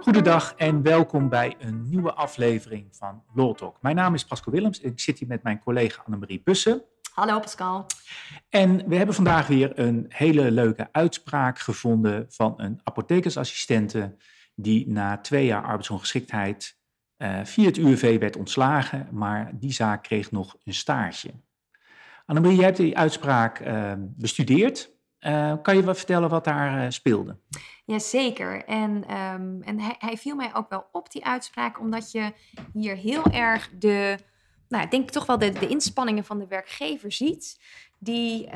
Goedendag en welkom bij een nieuwe aflevering van Law Talk. Mijn naam is Pascal Willems en ik zit hier met mijn collega Annemarie Bussen. Hallo Pascal. En we hebben vandaag weer een hele leuke uitspraak gevonden van een apothekersassistente die na twee jaar arbeidsongeschiktheid uh, via het UWV werd ontslagen, maar die zaak kreeg nog een stage. Annemarie, jij hebt die uitspraak uh, bestudeerd. Uh, kan je wat vertellen wat daar speelde? Jazeker. En, um, en hij, hij, viel mij ook wel op, die uitspraak, omdat je hier heel erg de, nou, ik denk toch wel de, de inspanningen van de werkgever ziet die uh,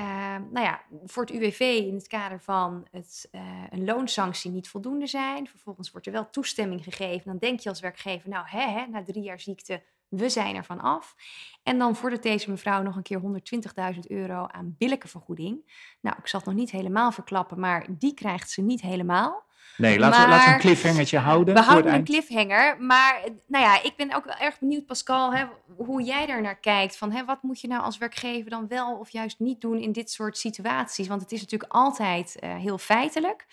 nou ja, voor het UWV in het kader van het, uh, een loonsanctie niet voldoende zijn. Vervolgens wordt er wel toestemming gegeven. Dan denk je als werkgever, nou hè, hè na drie jaar ziekte, we zijn ervan af. En dan vordert deze mevrouw nog een keer 120.000 euro aan billijke vergoeding. Nou, ik zal het nog niet helemaal verklappen, maar die krijgt ze niet helemaal. Nee, laten, we, laten we een cliffhangertje houden. We houden een cliffhanger. Maar nou ja, ik ben ook wel erg benieuwd, Pascal, hè, hoe jij daar naar kijkt. Van, hè, wat moet je nou als werkgever dan wel of juist niet doen in dit soort situaties? Want het is natuurlijk altijd uh, heel feitelijk.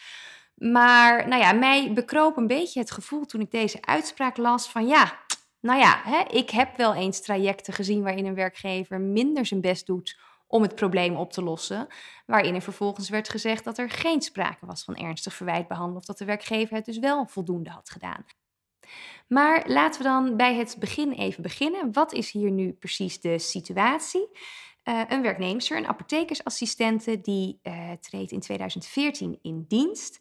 Maar nou ja, mij bekroop een beetje het gevoel toen ik deze uitspraak las van ja, nou ja, hè, ik heb wel eens trajecten gezien waarin een werkgever minder zijn best doet om het probleem op te lossen. Waarin er vervolgens werd gezegd dat er geen sprake was van ernstig verwijt behandeld. Of dat de werkgever het dus wel voldoende had gedaan. Maar laten we dan bij het begin even beginnen. Wat is hier nu precies de situatie? Uh, een werknemster, een apothekersassistente, die uh, treedt in 2014 in dienst.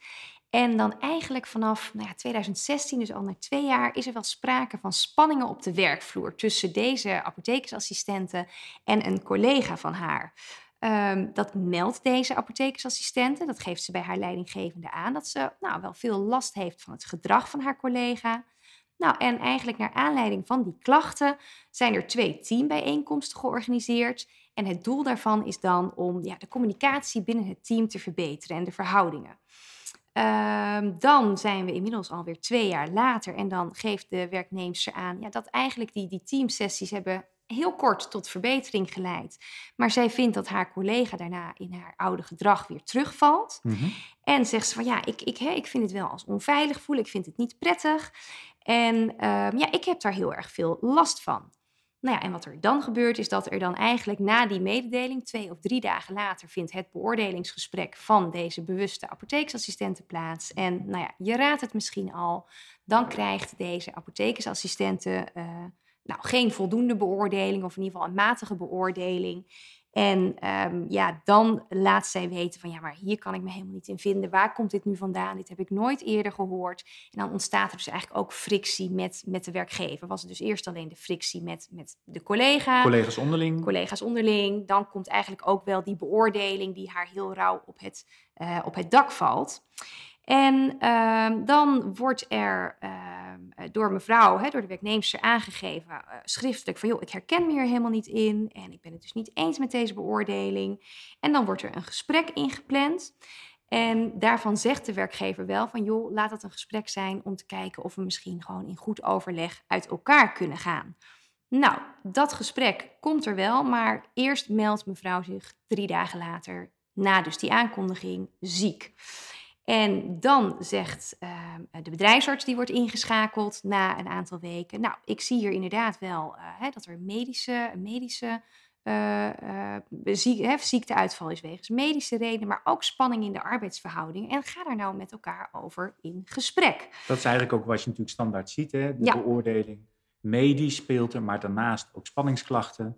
En dan eigenlijk vanaf nou ja, 2016, dus al na twee jaar, is er wel sprake van spanningen op de werkvloer tussen deze apothekersassistente en een collega van haar. Um, dat meldt deze apothekersassistente, dat geeft ze bij haar leidinggevende aan, dat ze nou, wel veel last heeft van het gedrag van haar collega. Nou, en eigenlijk naar aanleiding van die klachten zijn er twee teambijeenkomsten georganiseerd. En het doel daarvan is dan om ja, de communicatie binnen het team te verbeteren en de verhoudingen. Ehm, dan zijn we inmiddels alweer twee jaar later en dan geeft de werknemster aan ja, dat eigenlijk die, die teamsessies hebben heel kort tot verbetering geleid. Maar zij vindt dat haar collega daarna in haar oude gedrag weer terugvalt. Mhm. En zegt ze van ja, ik, ik, ik vind het wel als onveilig voelen, ik vind het niet prettig. En um, ja, ik heb daar heel erg veel last van. Nou ja, en wat er dan gebeurt is dat er dan eigenlijk na die mededeling, twee of drie dagen later, vindt het beoordelingsgesprek van deze bewuste apothekersassistenten plaats. En nou ja, je raadt het misschien al, dan krijgt deze apothekersassistente uh, nou, geen voldoende beoordeling of in ieder geval een matige beoordeling. En um, ja, dan laat zij weten van ja, maar hier kan ik me helemaal niet in vinden. Waar komt dit nu vandaan? Dit heb ik nooit eerder gehoord. En dan ontstaat er dus eigenlijk ook frictie met, met de werkgever. Was het dus eerst alleen de frictie met, met de collega. Collega's onderling. Collega's onderling. Dan komt eigenlijk ook wel die beoordeling die haar heel rauw op het, uh, op het dak valt. En uh, dan wordt er uh, door mevrouw, hè, door de werknemster aangegeven, uh, schriftelijk van joh, ik herken me hier helemaal niet in en ik ben het dus niet eens met deze beoordeling. En dan wordt er een gesprek ingepland. En daarvan zegt de werkgever wel van joh, laat het een gesprek zijn om te kijken of we misschien gewoon in goed overleg uit elkaar kunnen gaan. Nou, dat gesprek komt er wel, maar eerst meldt mevrouw zich drie dagen later, na dus die aankondiging, ziek. En dan zegt uh, de bedrijfsarts die wordt ingeschakeld na een aantal weken. Nou, ik zie hier inderdaad wel uh, hè, dat er medische, medische uh, ziek, ziekteuitval is wegens medische redenen, maar ook spanning in de arbeidsverhouding. En ga daar nou met elkaar over in gesprek. Dat is eigenlijk ook wat je natuurlijk standaard ziet, hè? de beoordeling. Medisch speelt er, maar daarnaast ook spanningsklachten.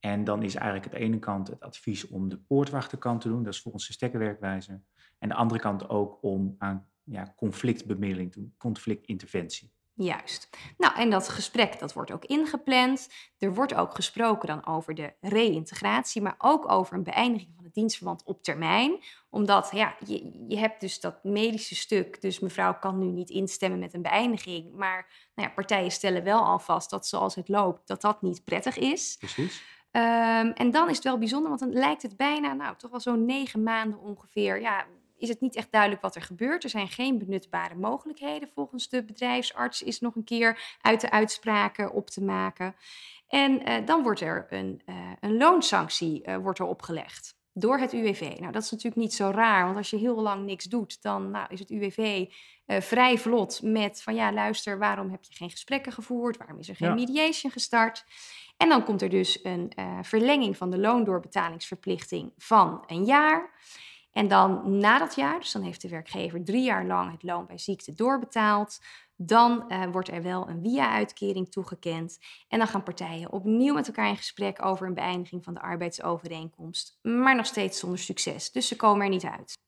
En dan is eigenlijk aan de ene kant het advies om de poortwachterkant te doen. Dat is volgens de stekkerwerkwijze. En de andere kant ook om aan ja, conflictbemiddeling te doen, conflictinterventie. Juist. Nou, en dat gesprek dat wordt ook ingepland. Er wordt ook gesproken dan over de reïntegratie, maar ook over een beëindiging van het dienstverband op termijn. Omdat ja, je, je hebt dus dat medische stuk, dus mevrouw kan nu niet instemmen met een beëindiging. Maar nou ja, partijen stellen wel al vast dat zoals het loopt, dat dat niet prettig is. Precies. Um, en dan is het wel bijzonder, want dan lijkt het bijna, nou toch wel zo'n negen maanden ongeveer. Ja, is het niet echt duidelijk wat er gebeurt. Er zijn geen benutbare mogelijkheden. Volgens de bedrijfsarts is nog een keer uit de uitspraken op te maken. En uh, dan wordt er een, uh, een loonsanctie uh, wordt er opgelegd. door het UWV. Nou, dat is natuurlijk niet zo raar, want als je heel lang niks doet, dan nou, is het UWV vrij vlot met van ja, luister, waarom heb je geen gesprekken gevoerd? Waarom is er geen mediation gestart? En dan komt er dus een verlenging van de loondoorbetalingsverplichting van een jaar. En dan na dat jaar, dus dan heeft de werkgever drie jaar lang het loon bij ziekte doorbetaald. Dan uh, wordt er wel een via-uitkering toegekend. En dan gaan partijen opnieuw met elkaar in gesprek over een beëindiging van de arbeidsovereenkomst. Maar nog steeds zonder succes. Dus ze komen er niet uit.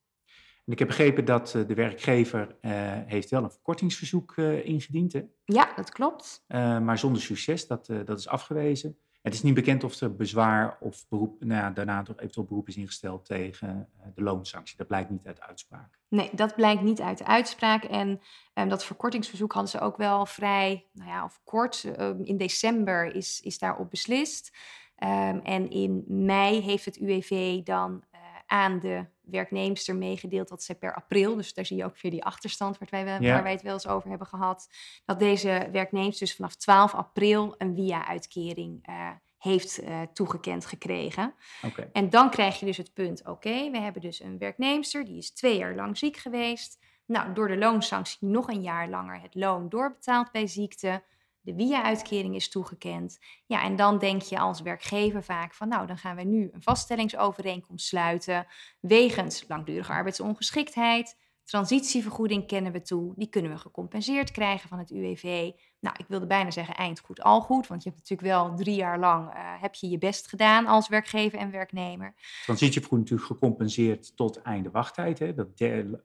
En ik heb begrepen dat uh, de werkgever uh, heeft wel een verkortingsverzoek ingediend. Hè? Ja, dat klopt. maar zonder succes, dat, dat is afgewezen. Het is niet bekend of er bezwaar of beroep, nou ja, daarna toch eventueel beroep is ingesteld tegen eh, de loonsanctie. Dat blijkt niet uit de uitspraak. Nee, dat blijkt niet uit de uitspraak. En um, dat verkortingsverzoek hadden ze ook wel vrij, nou ja, of kort. Um, in december is, is daarop beslist. Um, en in mei heeft het UWV dan aan de werknemster meegedeeld dat ze per april, dus daar zie je ook weer die achterstand waar wij, ja. waar wij het wel eens over hebben gehad, dat deze werknemster dus vanaf 12 april een via-uitkering uh, heeft uh, toegekend gekregen. Okay. En dan krijg je dus het punt, oké, okay, we hebben dus een werknemster, die is twee jaar lang ziek geweest. Nou, door de loonsanctie nog een jaar langer het loon doorbetaald bij ziekte de via-uitkering is toegekend. Ja, en dan denk je als werkgever vaak van, nou, dan gaan we nu een vaststellingsovereenkomst sluiten wegens langdurige arbeidsongeschiktheid. Transitievergoeding kennen we toe, die kunnen we gecompenseerd krijgen van het UWV. Nou, ik wilde bijna zeggen eind goed, al goed. Want je hebt natuurlijk wel drie jaar lang uh, heb je je best gedaan als werkgever en werknemer. Transitievergoeding natuurlijk gecompenseerd tot einde wachttijd. Hè? Dat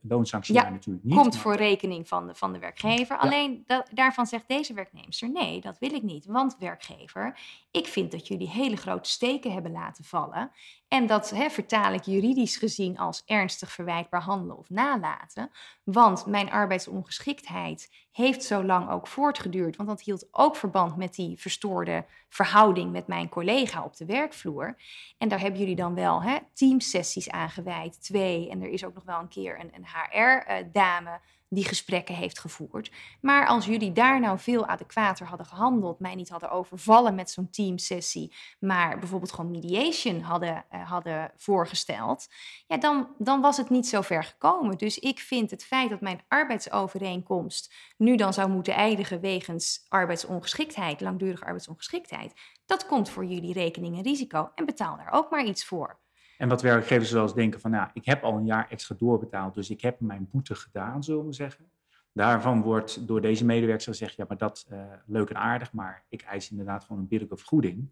loonsanctie ja, natuurlijk niet. komt voor rekening van de, van de werkgever. Alleen dat, daarvan zegt deze werknemer, nee, dat wil ik niet. Want werkgever, ik vind dat jullie hele grote steken hebben laten vallen. En dat hè, vertaal ik juridisch gezien als ernstig verwijtbaar handelen of nalaten. Want mijn arbeidsongeschiktheid heeft zo lang ook voortgeduurd. Want dat hield ook verband met die verstoorde verhouding met mijn collega op de werkvloer. En daar hebben jullie dan wel hè, teamsessies aan gewijd, twee. En er is ook nog wel een keer een, een HR-dame eh, die gesprekken heeft gevoerd. Maar als jullie daar nou veel adequater hadden gehandeld, mij niet hadden overvallen met zo'n teamsessie, maar bijvoorbeeld gewoon mediation hadden, uh, hadden voorgesteld, ja, dan, dan was het niet zo ver gekomen. Dus ik vind het feit dat mijn arbeidsovereenkomst nu dan zou moeten eindigen wegens arbeidsongeschiktheid, langdurige arbeidsongeschiktheid, dat komt voor jullie rekening en risico en betaal daar ook maar iets voor. En wat werkgevers eens denken van, nou, ik heb al een jaar extra doorbetaald, dus ik heb mijn boete gedaan, zullen we zeggen. Daarvan wordt door deze medewerker gezegd, ja, maar dat uh, leuk en aardig, maar ik eis inderdaad gewoon een billijke vergoeding.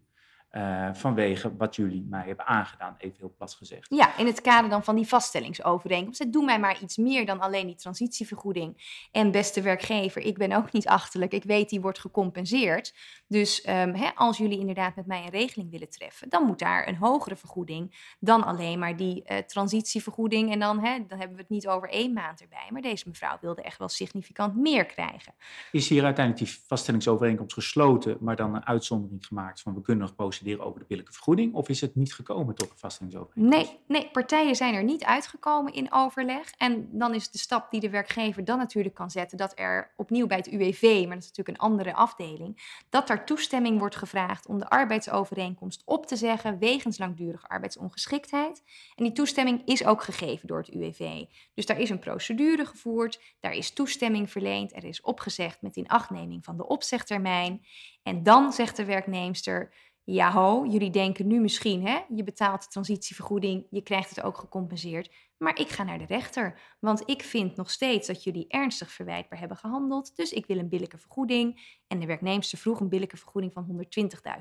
Uh, vanwege wat jullie mij hebben aangedaan, even heel plat gezegd. Ja, in het kader dan van die vaststellingsovereenkomst. Doe mij maar iets meer dan alleen die transitievergoeding. En beste werkgever, ik ben ook niet achterlijk. Ik weet, die wordt gecompenseerd. Dus um, hè, als jullie inderdaad met mij een regeling willen treffen, dan moet daar een hogere vergoeding dan alleen maar die uh, transitievergoeding. En dan, hè, dan hebben we het niet over één maand erbij. Maar deze mevrouw wilde echt wel significant meer krijgen. Is hier uiteindelijk die vaststellingsovereenkomst gesloten, maar dan een uitzondering gemaakt van we kunnen nog over de billijke vergoeding? Of is het niet gekomen tot een vaststellingsovereenkomst? Nee, nee, partijen zijn er niet uitgekomen in overleg. En dan is de stap die de werkgever dan natuurlijk kan zetten... dat er opnieuw bij het UWV, maar dat is natuurlijk een andere afdeling... dat daar toestemming wordt gevraagd om de arbeidsovereenkomst op te zeggen... wegens langdurige arbeidsongeschiktheid. En die toestemming is ook gegeven door het UWV. Dus daar is een procedure gevoerd, daar is toestemming verleend... er is opgezegd met inachtneming van de opzegtermijn... En dan zegt de werknemster: ja ho, jullie denken nu misschien, hè, je betaalt de transitievergoeding, je krijgt het ook gecompenseerd. Maar ik ga naar de rechter, want ik vind nog steeds dat jullie ernstig verwijtbaar hebben gehandeld. Dus ik wil een billijke vergoeding. En de werknemster vroeg een billijke vergoeding van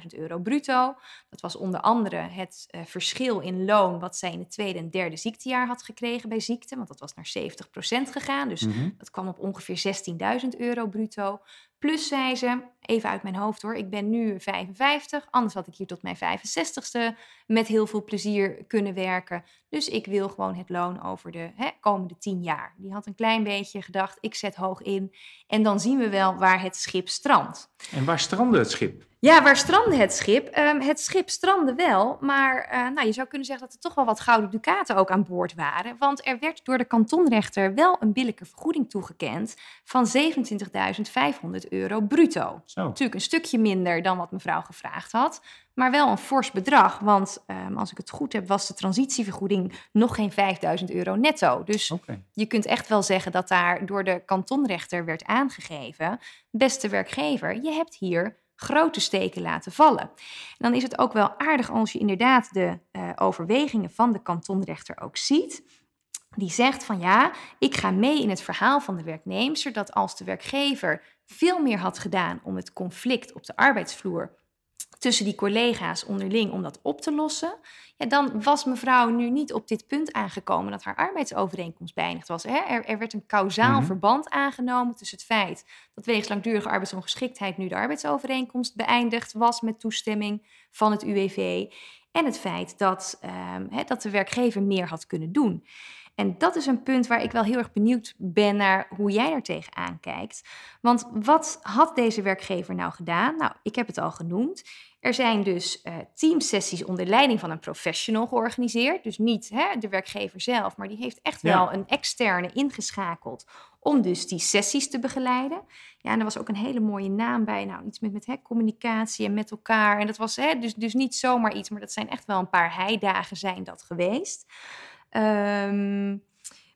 120.000 euro bruto. Dat was onder andere het uh, verschil in loon wat zij in het tweede en derde ziektejaar had gekregen bij ziekte. Want dat was naar 70% gegaan. Dus mm -hmm. dat kwam op ongeveer 16.000 euro bruto. Plus zei ze, even uit mijn hoofd hoor, ik ben nu 55, anders had ik hier tot mijn 65ste met heel veel plezier kunnen werken. Dus ik wil gewoon het loon over de hè, komende 10 jaar. Die had een klein beetje gedacht, ik zet hoog in en dan zien we wel waar het schip strandt. En waar strandde het schip? Ja, waar strandde het schip? Um, het schip strandde wel, maar uh, nou, je zou kunnen zeggen dat er toch wel wat gouden ducaten ook aan boord waren. Want er werd door de kantonrechter wel een billijke vergoeding toegekend van 27.500 euro bruto. Zo. Natuurlijk een stukje minder dan wat mevrouw gevraagd had. maar wel een fors bedrag. Want ehm, als ik het goed heb, was de transitievergoeding nog geen 5000 euro netto. Dus je kunt echt wel zeggen dat daar door de kantonrechter werd aangegeven: beste werkgever, je hebt hier grote steken laten vallen. En dan is het ook wel aardig als je inderdaad de uh, overwegingen van de kantonrechter ook ziet. Die zegt van ja, ik ga mee in het verhaal van de werknemer dat als de werkgever veel meer had gedaan om het conflict op de arbeidsvloer tussen die collega's onderling om dat op te lossen, ja, dan was mevrouw nu niet op dit punt aangekomen dat haar arbeidsovereenkomst beëindigd was. Hè? Er, er, werd een kausaal mhm. verband aangenomen tussen het feit dat wegens langdurige arbeidsongeschiktheid nu de arbeidsovereenkomst beëindigd was met toestemming van het UWV en het feit dat, um, hè, dat de werkgever meer had kunnen doen. En dat is een punt waar ik wel heel erg benieuwd ben naar hoe jij er tegenaan kijkt. Want wat had deze werkgever nou gedaan? Nou, ik heb het al genoemd. Er zijn dus uh, teamsessies onder leiding van een professional georganiseerd. Dus niet hè, de werkgever zelf, maar die heeft echt wel een externe ingeschakeld om dus die sessies te begeleiden. Ja, en er was ook een hele mooie naam bij. Nou, iets met, met hè, communicatie en met elkaar. En dat was hè, dus, dus niet zomaar iets, maar dat zijn echt wel een paar heidagen zijn dat geweest. Um,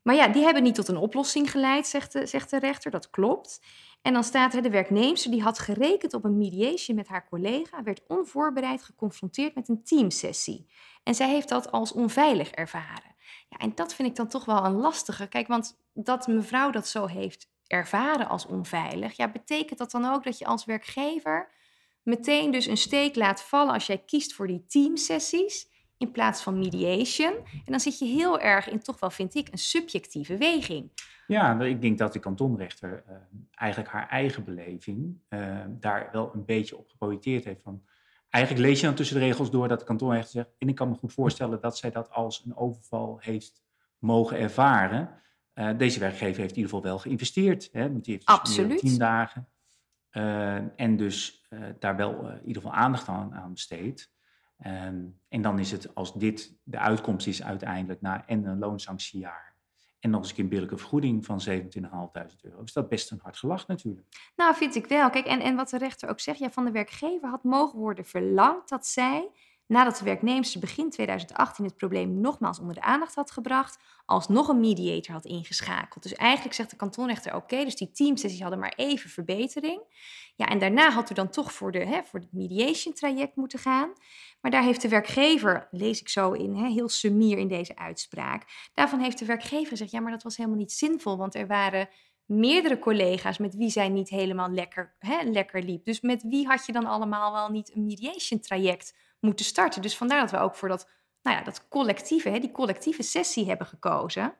maar ja, die hebben niet tot een oplossing geleid, zegt de, zegt de rechter. Dat klopt. En dan staat er, de werknemster die had gerekend op een mediation met haar collega, werd onvoorbereid geconfronteerd met een teamsessie. En zij heeft dat als onveilig ervaren. Ja, en dat vind ik dan toch wel een lastige. Kijk, want dat mevrouw dat zo heeft ervaren als onveilig, ja, betekent dat dan ook dat je als werkgever meteen dus een steek laat vallen als jij kiest voor die teamsessies? In plaats van mediation. En dan zit je heel erg in toch wel, vind ik, een subjectieve weging. Ja, ik denk dat de kantonrechter uh, eigenlijk haar eigen beleving uh, daar wel een beetje op geprojecteerd heeft. Van, eigenlijk lees je dan tussen de regels door dat de kantonrechter zegt, en ik kan me goed voorstellen dat zij dat als een overval heeft mogen ervaren. Uh, deze werkgever heeft in ieder geval wel geïnvesteerd. Hè, want die heeft dus Absoluut. tien dagen. en dus daar wel in ieder geval aandacht aan, aan besteed. Ehm, en dan is het, als dit de uitkomst is uiteindelijk na en een loonsanctiejaar en nog eens een billijke vergoeding van 27.500 euro, is dat best een hard gelach natuurlijk. Nou, vind ik wel. Kijk, en, en wat de rechter ook zegt, ja, van de werkgever had mogen worden verlangd dat zij nadat de werknemster begin 2018 het probleem nogmaals onder de aandacht had gebracht, alsnog een mediator had ingeschakeld. Dus eigenlijk zegt de kantonrechter: oké, dus die teamsessies hadden maar even verbetering. Ja, en daarna had u dan toch voor, de, hè, voor het mediation traject moeten gaan. Maar daar heeft de werkgever, lees ik zo in, hè, heel sumier in deze uitspraak, daarvan heeft de werkgever gezegd: ja, maar dat was helemaal niet zinvol, want er waren meerdere collega's met wie zij niet helemaal lekker, hè, lekker liep. Dus met wie had je dan allemaal wel niet een mediation traject moeten starten. Dus vandaar dat we ook voor dat, nou ja, dat collectieve, hè, die collectieve sessie hebben gekozen.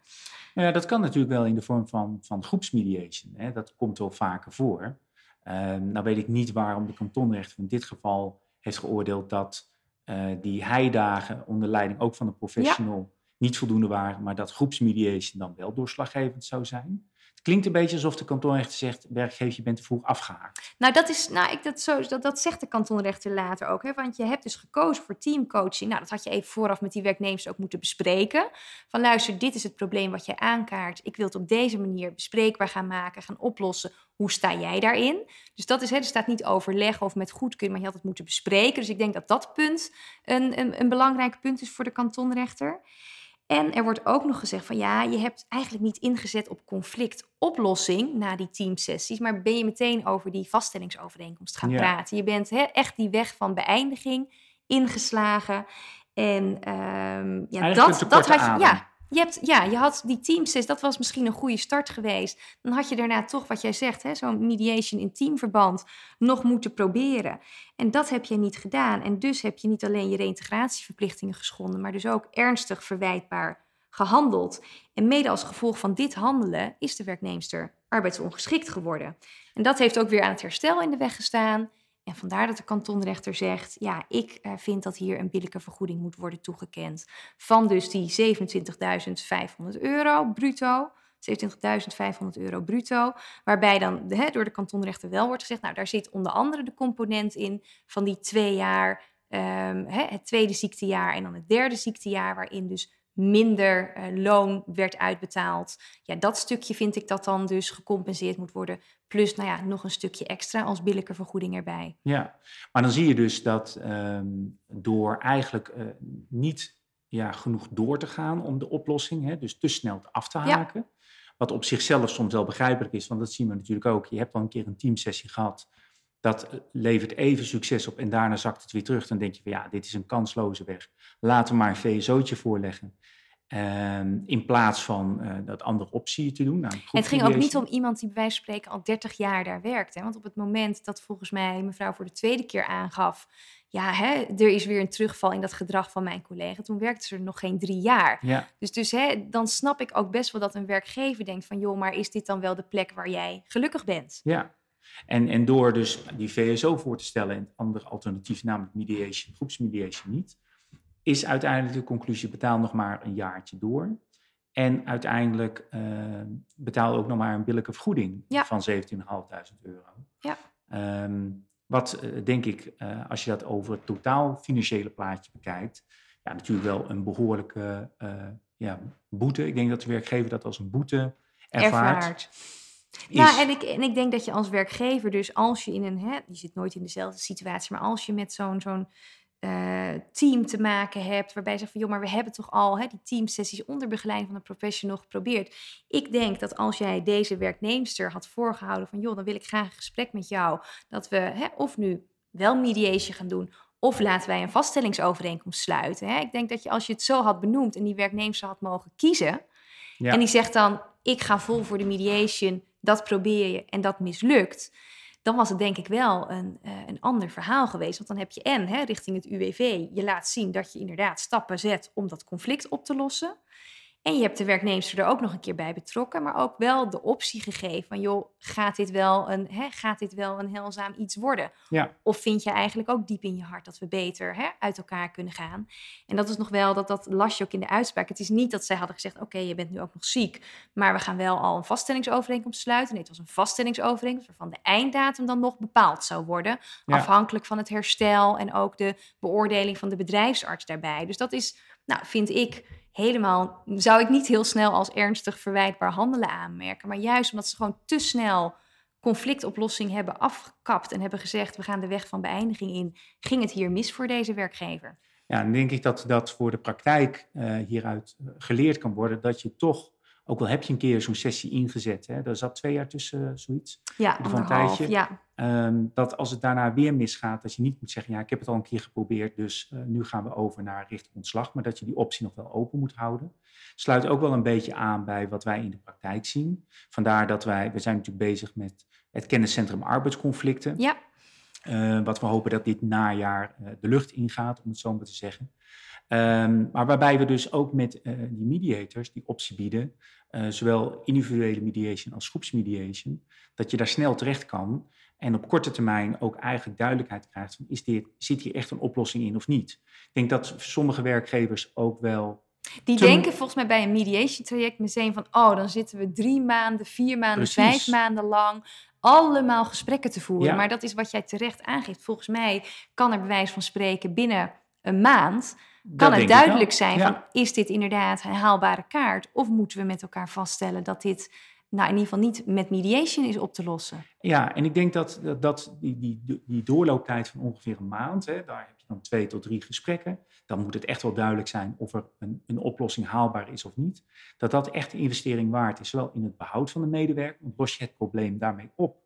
Ja, dat kan natuurlijk wel in de vorm van, van groepsmediation. Hè. Dat komt wel vaker voor. Uh, nou weet ik niet waarom de kantonrechter in dit geval heeft geoordeeld dat uh, die heidagen onder leiding ook van een professional niet voldoende waren, maar dat groepsmediation dan wel doorslaggevend zou zijn. Klinkt een beetje alsof de kantonrechter zegt: werkgever, je bent te vroeg afgehaakt. Nou, dat, is, nou ik, dat, zo, dat, dat zegt de kantonrechter later ook. Hè? Want je hebt dus gekozen voor teamcoaching. Nou, dat had je even vooraf met die werknemers ook moeten bespreken. Van luister, dit is het probleem wat jij aankaart. Ik wil het op deze manier bespreekbaar gaan maken, gaan oplossen. Hoe sta jij daarin? Dus dat is, hè, er staat niet overleggen of met goedkeuring, maar je had het moeten bespreken. Dus ik denk dat dat punt een, een, een belangrijk punt is voor de kantonrechter. En er wordt ook nog gezegd van ja, je hebt eigenlijk niet ingezet op conflictoplossing na die teamsessies, maar ben je meteen over die vaststellingsovereenkomst gaan praten. Je bent echt die weg van beëindiging ingeslagen. En um, ja, dat, dat had je. Ja, je, hebt, ja, je had die teamsessies, dat was misschien een goede start geweest. Dan had je daarna toch, wat jij zegt, zo'n mediation in teamverband nog moeten proberen. En dat heb je niet gedaan. En dus heb je niet alleen je reïntegratieverplichtingen geschonden, maar dus ook ernstig verwijtbaar gehandeld. En mede als gevolg van dit handelen is de werknemster arbeidsongeschikt geworden. En dat heeft ook weer aan het herstel in de weg gestaan. En vandaar dat de kantonrechter zegt, ja, ik eh, vind dat hier een billijke vergoeding moet worden toegekend. Van dus die 27.500 euro bruto. 27.500 euro bruto. Waarbij dan door de kantonrechter wel wordt gezegd, nou daar zit onder andere de component in van die twee jaar, um, het tweede ziektejaar en dan het derde ziektejaar, waarin dus minder uh, loon werd uitbetaald. Ja, dat stukje vind ik dat dan dus gecompenseerd moet worden. Plus, nou ja, nog een stukje extra als billijke vergoeding erbij. Ja, maar dan zie je dus dat um, door eigenlijk uh, niet ja, genoeg door te gaan om de oplossing, hè, dus te snel af te haken. Ja. Wat op zichzelf soms wel begrijpelijk is, want dat zien we natuurlijk ook. Je hebt al een keer een teamsessie gehad. Dat levert even succes op en daarna zakt het weer terug. Dan denk je van ja, dit is een kansloze weg. Laten we maar een VSO'tje voorleggen. Um, in plaats van uh, dat andere optie te doen. Nou, het ging ook niet om iemand die bij wijze van spreken al 30 jaar daar werkt. Hè? Want op het moment dat volgens mij mevrouw voor de tweede keer aangaf ja, hè, er is weer een terugval in dat gedrag van mijn collega. Toen werkte ze er nog geen drie jaar. Ja. Dus, dus hè, dan snap ik ook best wel dat een werkgever denkt van... joh, maar is dit dan wel de plek waar jij gelukkig bent? Ja, en, en door dus die VSO voor te stellen en het andere alternatief, namelijk mediation, groepsmediation niet... is uiteindelijk de conclusie, betaal nog maar een jaartje door... En uiteindelijk uh, betaal ook nog maar een billijke vergoeding ja. van 17.500 euro. Ja. Um, wat eh, denk ik, uh, als je dat over het totaal financiële plaatje bekijkt, ja, natuurlijk wel een behoorlijke ja, boete. Ik denk dat de werkgever dat als een boete ervaart. ervaart. Ja, en ik, en ik denk dat je als werkgever, dus als je in een, hè, je zit nooit in dezelfde situatie, maar als je met zo'n zo'n uh, team te maken hebt, waarbij je zegt van joh, maar we hebben toch al hè, die teamsessies onder begeleiding van een professional geprobeerd. Ik denk dat als jij deze werknemster had voorgehouden van joh, dan wil ik graag een gesprek met jou, dat we hè, of nu wel mediation gaan doen, of laten wij een vaststellingsovereenkomst sluiten. Hè. Ik denk dat je als je het zo had benoemd en die werknemster had mogen kiezen, ja. en die zegt dan ik ga vol voor de mediation, dat probeer je en dat mislukt dan was het denk ik wel een, uh, een ander verhaal geweest. Want dan heb je en richting het UWV, je laat zien dat je inderdaad stappen zet om dat conflict op te lossen. En je hebt de werknemster er ook nog een keer bij betrokken, maar ook wel de optie gegeven van joh, gaat dit wel een, hè, gaat dit wel een heilzaam iets worden? Ja. Of vind je eigenlijk ook diep in je hart dat we beter hè, uit elkaar kunnen gaan? En dat is nog wel, dat, dat las je ook in de uitspraak. Het is niet dat zij hadden gezegd, oké, je bent nu ook nog ziek, maar we gaan wel al een vaststellingsovereenkomst sluiten. Nee, het was een vaststellingsovereenkomst waarvan de einddatum dan nog bepaald zou worden, afhankelijk van het herstel en ook de beoordeling van de bedrijfsarts daarbij. Dus dat is, nou, vind ik helemaal, zou ik niet heel snel als ernstig verwijtbaar handelen aanmerken. Maar juist omdat ze gewoon te snel conflictoplossing hebben afgekapt en hebben gezegd: we gaan de weg van beëindiging in, ging het hier mis voor deze werkgever. Ja, dan denk ik dat dat voor de praktijk uh, hieruit eh, geleerd kan worden dat je toch ook al heb je een keer zo'n sessie ingezet, hè, daar zat twee jaar tussen uh, zoiets. Ja, een tijdje. Ja. Um, dat als het daarna weer misgaat, dat je niet moet zeggen, ja, ik heb het al een keer geprobeerd, dus uh, nu gaan we over naar richting ontslag, maar dat je die optie nog wel open moet houden. Sluit ook wel een beetje aan bij wat wij in de praktijk zien. Vandaar dat wij, we zijn natuurlijk bezig met het kenniscentrum arbeidsconflicten. Ja. Uh, wat we hopen dat dit najaar de lucht ingaat, om het zo maar te zeggen. Um, maar waarbij we dus ook met uh, die mediators die optie bieden, uh, zowel individuele mediation als groepsmediation, dat je daar snel terecht kan en op korte termijn ook eigenlijk duidelijkheid krijgt van is dit, zit hier echt een oplossing in of niet. Ik denk dat sommige werkgevers ook wel die denken volgens mij bij een mediation traject meteen van, oh, dan zitten we drie maanden, vier maanden, Precies. vijf maanden lang allemaal gesprekken te voeren. Ja. Maar dat is wat jij terecht aangeeft. Volgens mij kan er bewijs van spreken binnen een maand kan het duidelijk zijn van is dit inderdaad een haalbare kaart of moeten we met elkaar vaststellen dat dit nou in ieder geval niet met mediation is op te lossen. Ja, en ik denk dat, dat, dat die, die, die doorlooptijd van ongeveer een maand, hè, daar heb je dan twee tot drie gesprekken, dan moet het echt wel duidelijk zijn of er een, een oplossing haalbaar is of niet. Dat dat echt een investering waard is, zowel in het behoud van de medewerker, want los je het probleem daarmee op,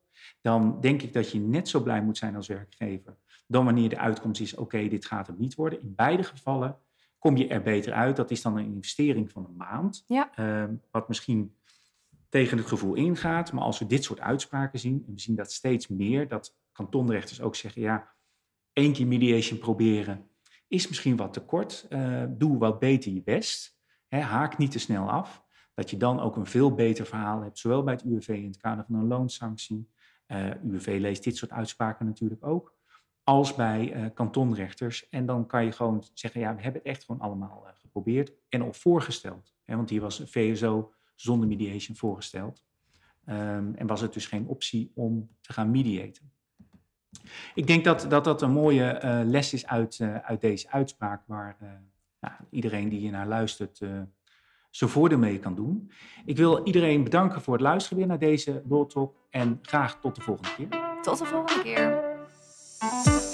dan denk ik dat je net zo blij moet zijn als werkgever dan wanneer de uitkomst is, oké, dit gaat hem niet worden. In beide gevallen kom je er beter uit. Dat is dan een investering van een maand, ja. uh, wat misschien tegen het gevoel ingaat. Maar als we dit soort uitspraken zien, en we zien dat steeds meer, dat kantonrechters ook zeggen, ja, één keer mediation proberen is misschien wat te kort. Uh, doe wat beter je best. Hè, haak niet te snel af. Dat je dan ook een veel beter verhaal hebt, zowel bij het UWV in het kader van een loonsanctie. Uh, eh, UWV leest dit soort uitspraken natuurlijk ook als bij uh, kantonrechters. En dan kan je gewoon zeggen, ja, we hebben het echt gewoon allemaal uh, geprobeerd en ook voorgesteld. Hè, want hier was VSO zonder mediation voorgesteld. Um, en was het dus geen optie om te gaan mediaten. Ik denk dat dat, dat een mooie uh, les is uit, uit deze uitspraak, waar iedereen die hier naar luistert zijn voordeel mee kan doen. Ik wil iedereen bedanken voor het luisteren weer naar deze World Talk en graag tot de volgende keer. Tot de volgende keer. Thank you.